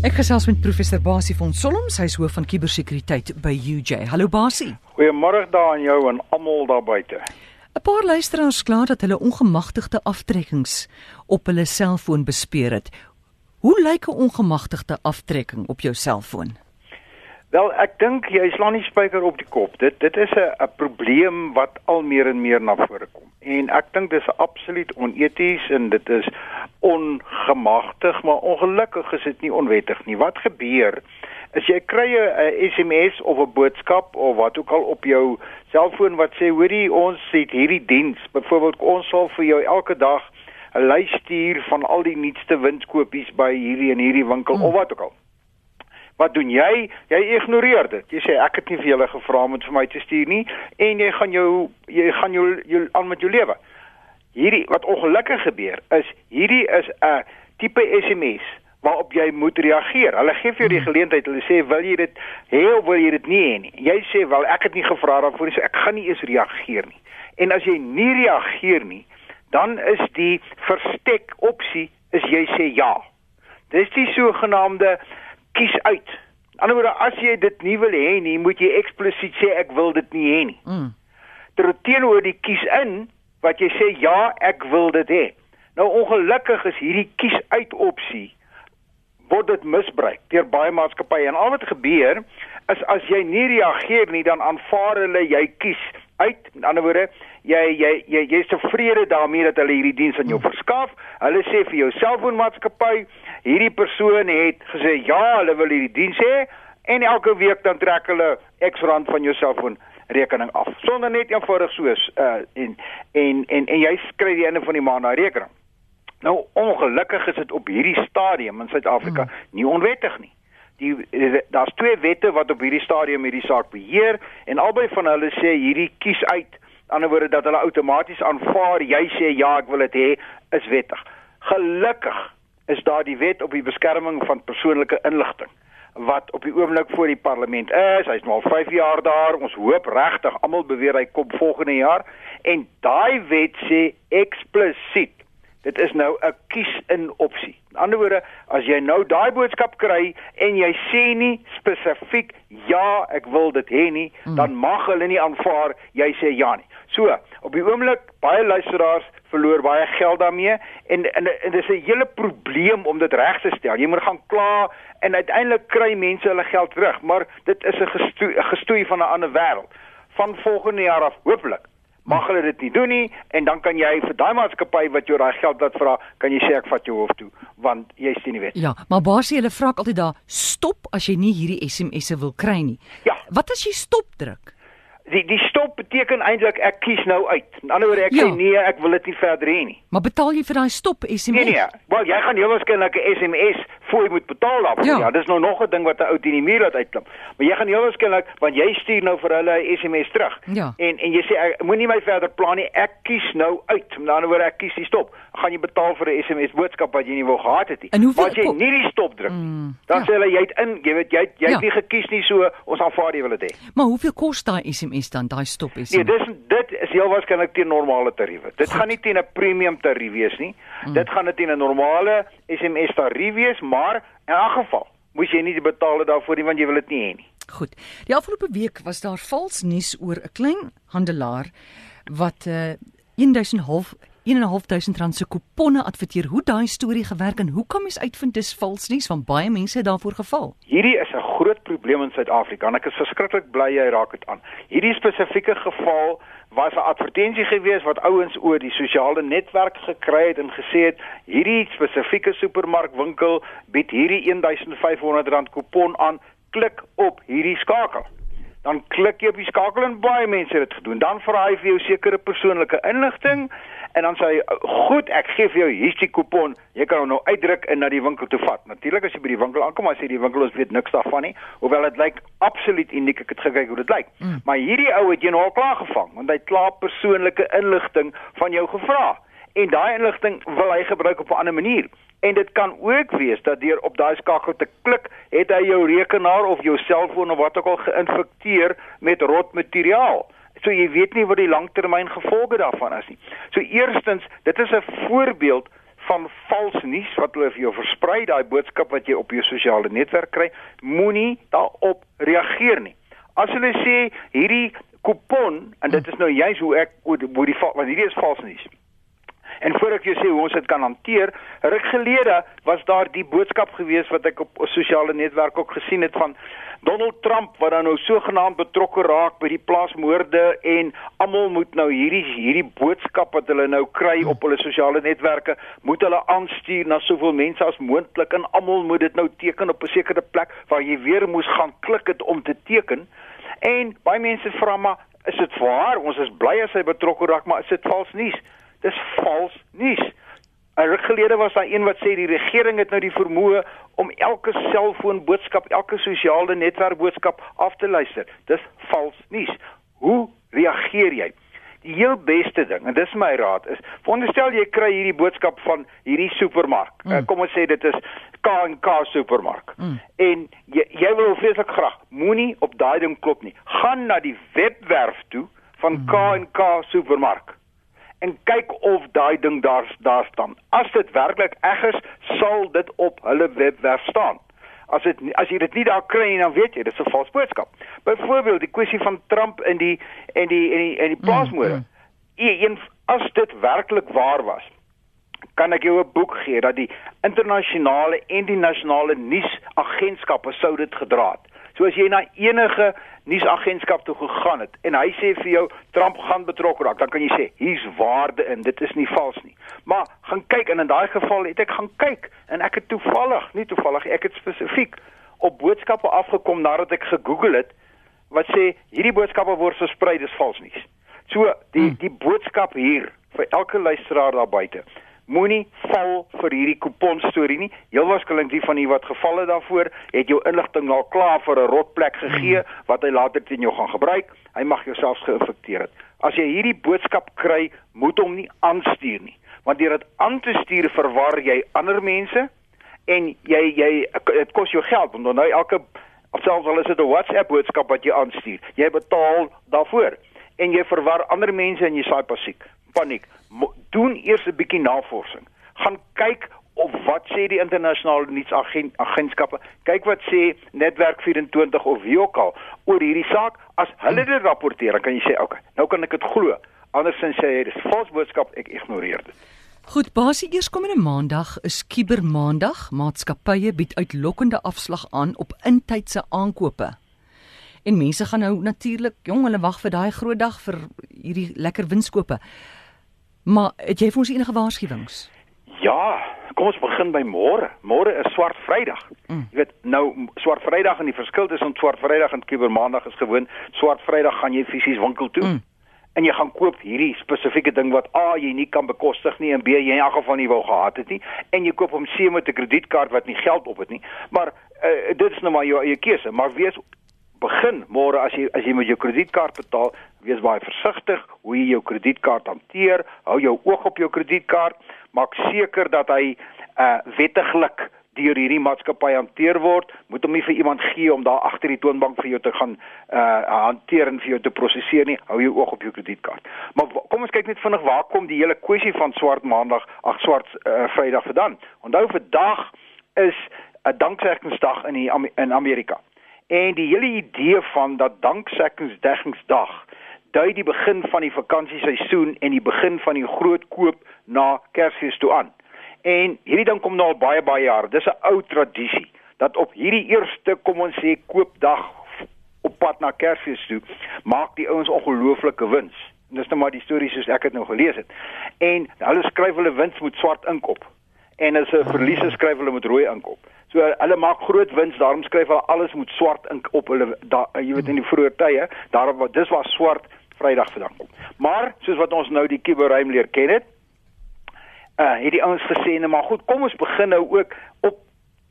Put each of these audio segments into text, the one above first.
Ek gesels met professor Basie van Solom, sy is hoof van kubersekuriteit by UJ. Hallo Basie. Goeiemôre daar aan jou en almal daar buite. 'n Paar luisteraars kla dat hulle ongemagtigde aftrekkings op hulle selfoon bespeer het. Hoe lyk 'n ongemagtigde aftrekking op jou selfoon? Wel, ek dink jy slaan nie spyker op die kop. Dit dit is 'n 'n probleem wat al meer en meer na vore kom. En ek dink dis absoluut oneties en dit is ongemagtig, maar ongelukkig is dit nie onwettig nie. Wat gebeur as jy kry 'n SMS of 'n boodskap of wat ook al op jou selfoon wat sê hoorie ons het hierdie diens, byvoorbeeld ons sal vir jou elke dag 'n lys stuur van al die nuutste winskoopies by hierdie en hierdie winkel hmm. of wat ook al. Wat doen jy? Jy ignoreer dit. Jy sê ek het nie vir julle gevra om dit vir my te stuur nie en jy gaan jou jy gaan jou, jou aan met jou lewe. Hierdie wat ongelukkig gebeur is hierdie is 'n tipe SMS waarop jy moet reageer. Hulle gee vir jou die hmm. geleentheid. Hulle sê wil jy dit hê of wil jy dit nie hê nie. Jy sê wel ek het nie gevra daarvoor nie, so ek gaan nie eens reageer nie. En as jy nie reageer nie, dan is die verstek opsie is jy sê ja. Dis die sogenaamde kies uit. In ander woorde, as jy dit nie wil hê nie, moet jy eksplisiet sê ek wil dit nie hê nie. Mm. Terteenoor die kies in wat jy sê ja, ek wil dit hê. Nou ongelukkig is hierdie kies uit opsie word dit misbruik deur baie maatskappye en al wat gebeur is as jy nie reageer nie dan aanvaar hulle jy kies uit. In ander woorde, jy jy jy jy's tevrede daarmee dat hulle hierdie diens aan jou verskaf. Hulle sê vir jou selfoonmaatskappy, hierdie persoon het gesê ja, hulle wil hierdie diens hê en elke week dan trek hulle X rand van jou selfoon rekening af. Sonder net eenvoudig soos uh en en en en jy skryf die einde van die maand na rekening. Nou ongelukkig is dit op hierdie stadium in Suid-Afrika hmm. nie onwettig nie. Die daar's twee wette wat op hierdie stadium hierdie saak beheer en albei van hulle sê hierdie kies uit. Aan die ander wyse dat hulle outomaties aanvaar jy sê ja, ek wil dit hê is wettig. Gelukkig is daar die wet op die beskerming van persoonlike inligting wat op die oomblik voor die parlement is. Hy's nou al 5 jaar daar. Ons hoop regtig almal beweer hy kom volgende jaar en daai wet sê eksplisiet dit is nou 'n kies-in opsie. In ander woorde, as jy nou daai boodskap kry en jy sê nie spesifiek ja, ek wil dit hê nie, mm. dan mag hulle nie aanvaar jy sê ja nie. So, op die oomblik baie luisteraars verloor baie geld daarmee en en, en dis 'n hele probleem om dit reg te stel. Jy moet gaan kla en uiteindelik kry mense hulle geld terug, maar dit is 'n gestoei, gestoei van 'n ander wêreld. Van volgende jaar af hopelik mag hulle dit nie doen nie en dan kan jy vir daai maatskappy wat jou daai geld laat vra, kan jy sê ek vat jou hof toe want jy steun nie wet. Ja, maar baie hulle vra altyd daar stop as jy nie hierdie SMS'e wil kry nie. Ja. Wat as jy stop druk? Die die stop beteken eintlik ek kies nou uit. In ander woorde ek ja. sê nee, ek wil dit nie verder hê nie. Maar betaal jy vir daai stop SMS? Nee nee. Wel jy gaan heel waarskynlik 'n SMS voor jy moet betaal daarvoor. Ja, ja dis nou nog 'n ding wat 'n ou teen die muur laat uitklim. Maar jy gaan heel waarskynlik want jy stuur nou vir hulle 'n SMS terug. Ja. En en jy sê ek moenie my verder plan nie. Ek kies nou uit. In ander woorde ek kies die stop. Gaan jy betaal vir 'n SMS boodskap wat jy nie wou gehad het nie. Maar as jy nie die stop druk nie, mm, dan ja. sê hulle jy het in, jy weet jy jy ja. het nie gekies nie so ons aanvaar jy wil dit hê. Maar hoeveel kos daai SMS dan daai stop SMS? Nee, dis dit is heel waarskynlik teen normale tariewe. Dit Goed. gaan nie teen 'n premium tarief wees nie. Mm. Dit gaan net teen 'n normale SMS tarief wees, maar In elk geval, moes jy nie betaal daarvoor nie want jy wil dit nie hê nie. Goed. Die afgelope week was daar vals nuus oor 'n klein handelaar wat uh, 1000 half 1500 rand se kuponne adverteer. Hoe daai storie gewerk en hoe kom mens uitvind dis vals nuus want baie mense het daarvoor geval? Hierdie is 'n groot probleem in Suid-Afrika en ek is verskriklik bly jy raak dit aan. Hierdie spesifieke geval was 'n advertensie gewees wat ouens oor die sosiale netwerk gekry het en gesê het hierdie spesifieke supermarkwinkel bied hierdie 1500 rand kupon aan klik op hierdie skakel dan klik jy op die skakel en baie mense het dit gedoen. Dan vra hy vir jou sekere persoonlike inligting en dan sê hy goed ek gee vir jou hierdie kupon jy kan hom nou uitdruk en na die winkel toe vat. Natuurlik as jy by die winkel aankom as jy die winkel ons weet niks daarvan nie. Hoewel dit lyk absoluut uniek ek het gekyk hoe dit lyk. Mm. maar hierdie ou het jy nou al klaar gevang want hy het klaar persoonlike inligting van jou gevra en daai inligting wil hy gebruik op 'n ander manier en dit kan ook wees dat deur op daai skakel te klik het hy jou rekenaar of jou selfoon of wat ook al geïnfekteer met rot materiaal so jy weet nie wat die langtermyn gevolge daarvan is nie. So eerstens, dit is 'n voorbeeld van vals nuus wat hulle vir jou versprei, daai boodskap wat jy op jou sosiale netwerk kry, moenie daarop reageer nie. As hulle sê hierdie kupon en dit is nou juist hoe ek hoe die want hierdie is vals nuus. En voor ek jou sê hoe ons dit kan hanteer, ruk gelede was daar die boodskap gewees wat ek op sosiale netwerk ook gesien het van Donald Trump wat dan nou sogenaamd betrokke raak by die plaasmoorde en almal moet nou hierdie hierdie boodskap wat hulle nou kry op hulle sosiale netwerke moet hulle aanstuur na soveel mense as moontlik en almal moet dit nou teken op 'n sekere plek waar jy weer moes gaan klik het om te teken. En baie mense vra maar is dit waar? Ons is bly as hy betrokke raak, maar is dit vals nuus? Dis vals nuus. 'n Ruk gelede was daar een wat sê die regering het nou die vermoë om elke selfoon boodskap, elke sosiale netwerk boodskap af te luister. Dis vals nuus. Hoe reageer jy? Die heel beste ding en dis my raad is, veronderstel jy kry hierdie boodskap van hierdie supermark. Mm. Uh, kom ons sê dit is K&K supermark. Mm. En jy jy wil vreeslik graag moenie op daai ding klop nie. Gaan na die webwerf toe van K&K mm. supermark en kyk of daai ding daar daar staan. As dit werklik reg is, sal dit op hulle webwerf staan. As dit as jy dit nie daar kry nie, dan weet jy dis 'n vals boodskap. Byvoorbeeld die kwessie van Trump in die en die en die en die plaasmoorde. Mm, mm. Een as dit werklik waar was, kan ek jou 'n boek gee dat die internasionale en die nasionale nuusagentskappe sou dit gedra het. So as jy na enige nuusagentskap toe gegaan het en hy sê vir jou Trump gaan betrokke raak, dan kan jy sê hier's waarde in, dit is nie vals nie. Maar gaan kyk en in daai geval het ek gaan kyk en ek het toevallig, nie toevallig, ek het spesifiek op boodskappe afgekom nadat ek gegoogel het wat sê hierdie boodskappe word versprei, dis vals nuus. So die hmm. die boodskap hier vir elke luisteraar daar buite moenie val vir hierdie kupon storie nie. Heel waarskynlik die van u wat gevalle daarvoor het jou inligting al klaar vir 'n rotplek gegee hmm. wat hy later teen jou gaan gebruik. Hy mag jouself geïnfekteer het. As jy hierdie boodskap kry, moet hom nie aanstuur nie, want deur dit aan te stuur verwar jy ander mense en jy jy dit kos jou geld want nou elke selfs al is dit 'n WhatsApp boodskap wat jy aanstuur, jy betaal daarvoor en jy verwar ander mense en jy saai paniek paniek. Doen eers 'n bietjie navorsing. Gaan kyk of wat sê die internasionale nuusagentskappe. Kyk wat sê Netwerk 24 of wie ook al oor hierdie saak. As hulle dit rapporteer, kan jy sê, "Oké, okay, nou kan ek dit glo." Andersins sê jy dis vals boodskap, ek ignoreer dit. Goed, basie eerskomende maandag is Kiber Maandag. Maatskappye bied uitlokkende afslag aan op intydse aankope. En mense gaan nou natuurlik, jong, hulle wag vir daai groot dag vir hierdie lekker winskoope. Maar het jy vir ons enige waarskuwings? Ja, kom ons begin by môre. Môre is swart Vrydag. Mm. Jy weet, nou swart Vrydag en die verskil tussen swart Vrydag en Kuiper Maandag is gewoon swart Vrydag gaan jy fisies winkel toe. Mm. En jy gaan koop hierdie spesifieke ding wat A jy nie kan bekostig nie en B jy in elk geval nie wou gehad het nie en jy koop hom C met 'n kredietkaart wat nie geld op het nie. Maar uh, dit is nou maar jou eie keuse, maar wees begin môre as jy as jy met jou kredietkaart betaal, wees baie versigtig hoe jy jou kredietkaart hanteer. Hou jou oog op jou kredietkaart. Maak seker dat hy uh wettiglik deur hierdie maatskappy hanteer word. Moet hom nie vir iemand gee om daar agter die toonbank vir jou te gaan uh hanteer en vir jou te prosesseer nie. Hou jou oog op jou kredietkaart. Maar kom ons kyk net vinnig waar kom die hele kwessie van swart maandag, ag swart uh, Vrydag vandaan. Onthou vandag is 'n dankseggingdag in die in Amerika. En die hele idee van dat danksekkingsdeggingsdag dui die begin van die vakansieseisoen en die begin van die groot koop na Kersfees toe aan. En hierdie ding kom nou al baie baie jare. Dis 'n ou tradisie dat op hierdie eerste kom ons sê koopdag op pad na Kersfees toe maak die ouens ongelooflike wins. En dis nou maar die stories soos ek dit nou gelees het. En hulle skryf hulle wins met swart ink op. En as 'n verliese skryf hulle met rooi ink op. So hulle maak groot wins, daarom skryf hulle alles met swart ink op hulle da, jy weet in die vroeë tye, daarom wat dis was swart Vrydag vandaan kom. Maar soos wat ons nou die kuberruim leer ken het, uh het die ouens gesê net maar goed, kom ons begin nou ook op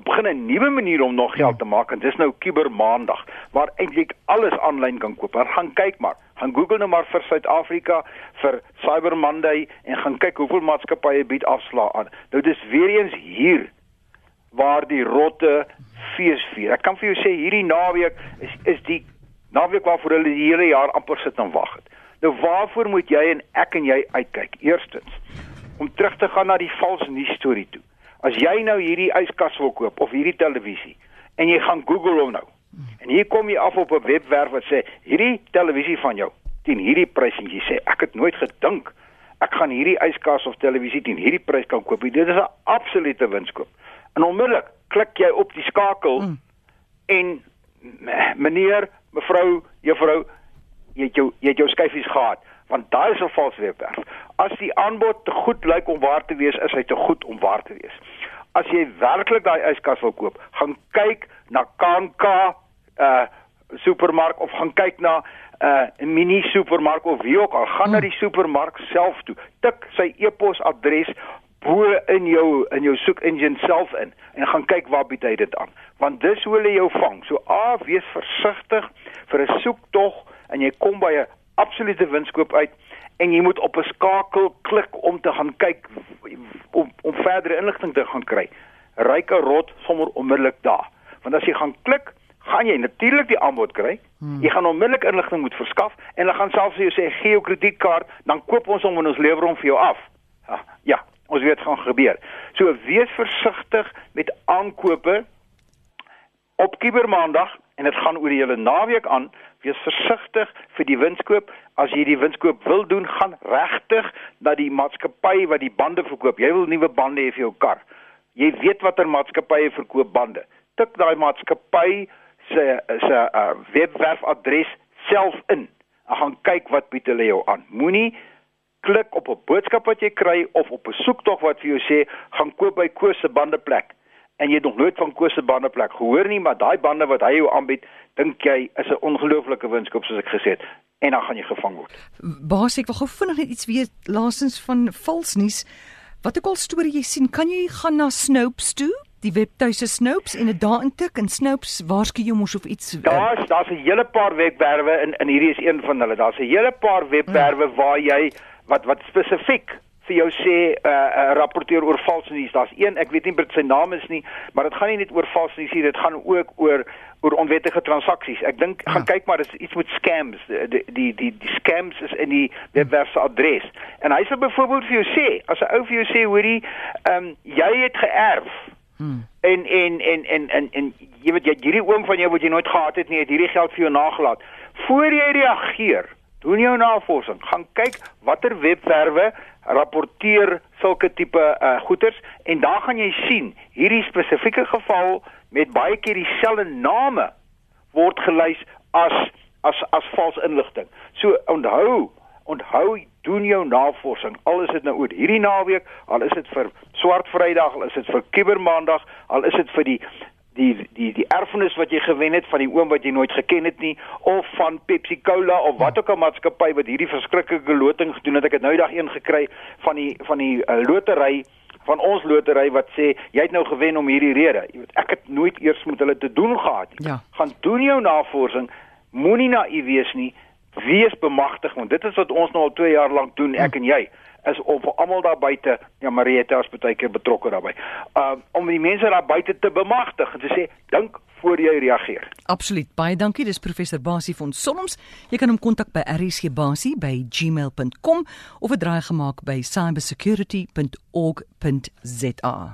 begin 'n nuwe manier om nog geld te maak en dis nou Kuber Maandag waar eintlik alles aanlyn kan koop. Maar gaan kyk maar, gaan Google nou maar vir Suid-Afrika vir Cyber Monday en gaan kyk hoeveel maatskappye bied afslag aan. Nou dis weer eens hier waar die rotte fees vier. Ek kan vir jou sê hierdie naweek is is die naweek waarvoor hulle die hele jaar amper sit en wag het. Nou waarvoor moet jy en ek en jy uitkyk? Eerstens, om terug te gaan na die vals nuus storie toe. As jy nou hierdie yskas wil koop of hierdie televisie en jy gaan Google hom nou. En hier kom jy af op 'n webwerf wat sê hierdie televisie van jou teen hierdie prys en jy sê ek het nooit gedink ek gaan hierdie yskas of televisie teen hierdie prys kan koop. Dit is 'n absolute winskoop. En onmiddellik klik jy op die skakel mm. en meneer, mevrou, juffrou, jy het jou jy het jou skyfies gehad want daai is 'n vals webwerf. As die aanbod te goed lyk om waar te wees, is hy te goed om waar te wees. As jy werklik daai yskas wil koop, gaan kyk na KANK uh supermark of gaan kyk na 'n uh, mini supermark of wie ook al, gaan hmm. na die supermark self toe. Tik sy e-posadres bo in jou in jou soek engine self in en gaan kyk waar bied hy dit aan. Want dis hoe hulle jou vang. So A, wees versigtig vir 'n soektog en jy kom by 'n absolute winskoop uit en jy moet op 'n skakel klik om te gaan kyk om om verdere inligting te gaan kry. Ryke rot sommer onmiddellik daar. Want as jy gaan klik, gaan jy natuurlik die aanbod kry. Hmm. Jy gaan onmiddellik inligting moet verskaf en hulle gaan selfs vir jou sê gee jou kredietkaart, dan koop ons hom en ons lewer hom vir jou af. Ja, ja ons weet gaan gebeur. So wees versigtig met aankope op Kibermaandag en dit gaan oor die hele naweek aan wees versigtig vir die winskoop. As jy die winskoop wil doen, gaan regtig na die maatskappy wat die bande verkoop. Jy wil nuwe bande hê vir jou kar. Jy weet watter maatskappye verkoop bande. Tik daai maatskappy se se uh, webwerfadres self in. En gaan kyk wat bied hulle jou aan. Moenie klik op 'n boodskap wat jy kry of op 'n soektog wat vir jou sê gaan koop by Koos se bandeplek en jy het nog nooit van Koos se bandeplek gehoor nie, maar daai bande wat hy jou aanbied, dink jy is 'n ongelooflike winskoop soos ek gesê het en dan gaan jy gevang word. Baas ek wil gou vinnig net iets weet laasens van vals nuus. Wat ek al storie jy sien, kan jy gaan na Snopes toe? Die webtuise Snopes en dit daar intik en Snopes waarsku jou mos of iets. Eh, daar's daar's 'n hele paar webwerwe en en hierdie is een van hulle. Daar's 'n hele paar webwerwe hmm. waar jy wat wat spesifiek vir jou sê 'n uh, uh, rapporteer oor vals nuus. Daar's een, ek weet nie wat sy naam is nie, maar dit gaan nie net oor vals nuus nie, dit gaan ook oor oor onwettige transaksies. Ek dink ja. gaan kyk maar dis iets met scams. Die die die die scams is in die webwerf se adres. En hy sê byvoorbeeld vir jou sê, as 'n ou vir jou sê hoorie, ehm um, jy het geërf. Hmm. En, en en en en en jy weet jy hierdie oom van jou wat jy nooit gehad het nie, het hierdie geld vir jou nagelaat. Voor jy reageer, doen jou navorsing, gaan kyk watter webwerwe rapporteer sulke tipe uh, goeders en daar gaan jy sien hierdie spesifieke geval met baie keer dieselfde name word gelys as as as vals inligting. So onthou, onthou doen jou navorsing. Al is dit nou oor hierdie naweek, al is dit vir swart Vrydag, al is dit vir Kibermaandag, al is dit vir die die die die erfenis wat jy gewen het van die oom wat jy nooit geken het nie of van Pepsi Cola of wat ook al maatskappy wat hierdie verskriklike loting gedoen het ek het nou dag een gekry van die van die uh, lotery van ons lotery wat sê jy het nou gewen om hierdie rede jy weet ek het nooit eers met hulle te doen gehad nie ja. gaan doen jou navorsing moenie naïef wees nie wees bemagtig want dit is wat ons nou al 2 jaar lank doen ek hm. en jy is om vir almal daar buite, ja Marieta is baie keer betrokke daarbey. Um om die mense daar buite te bemagtig en te sê dink voor jy reageer. Absoluut. Baie dankie. Dis professor Basie van Solms. Jy kan hom kontak by rsgbasie@gmail.com of 'n draai gemaak by cybersecurity.org.za.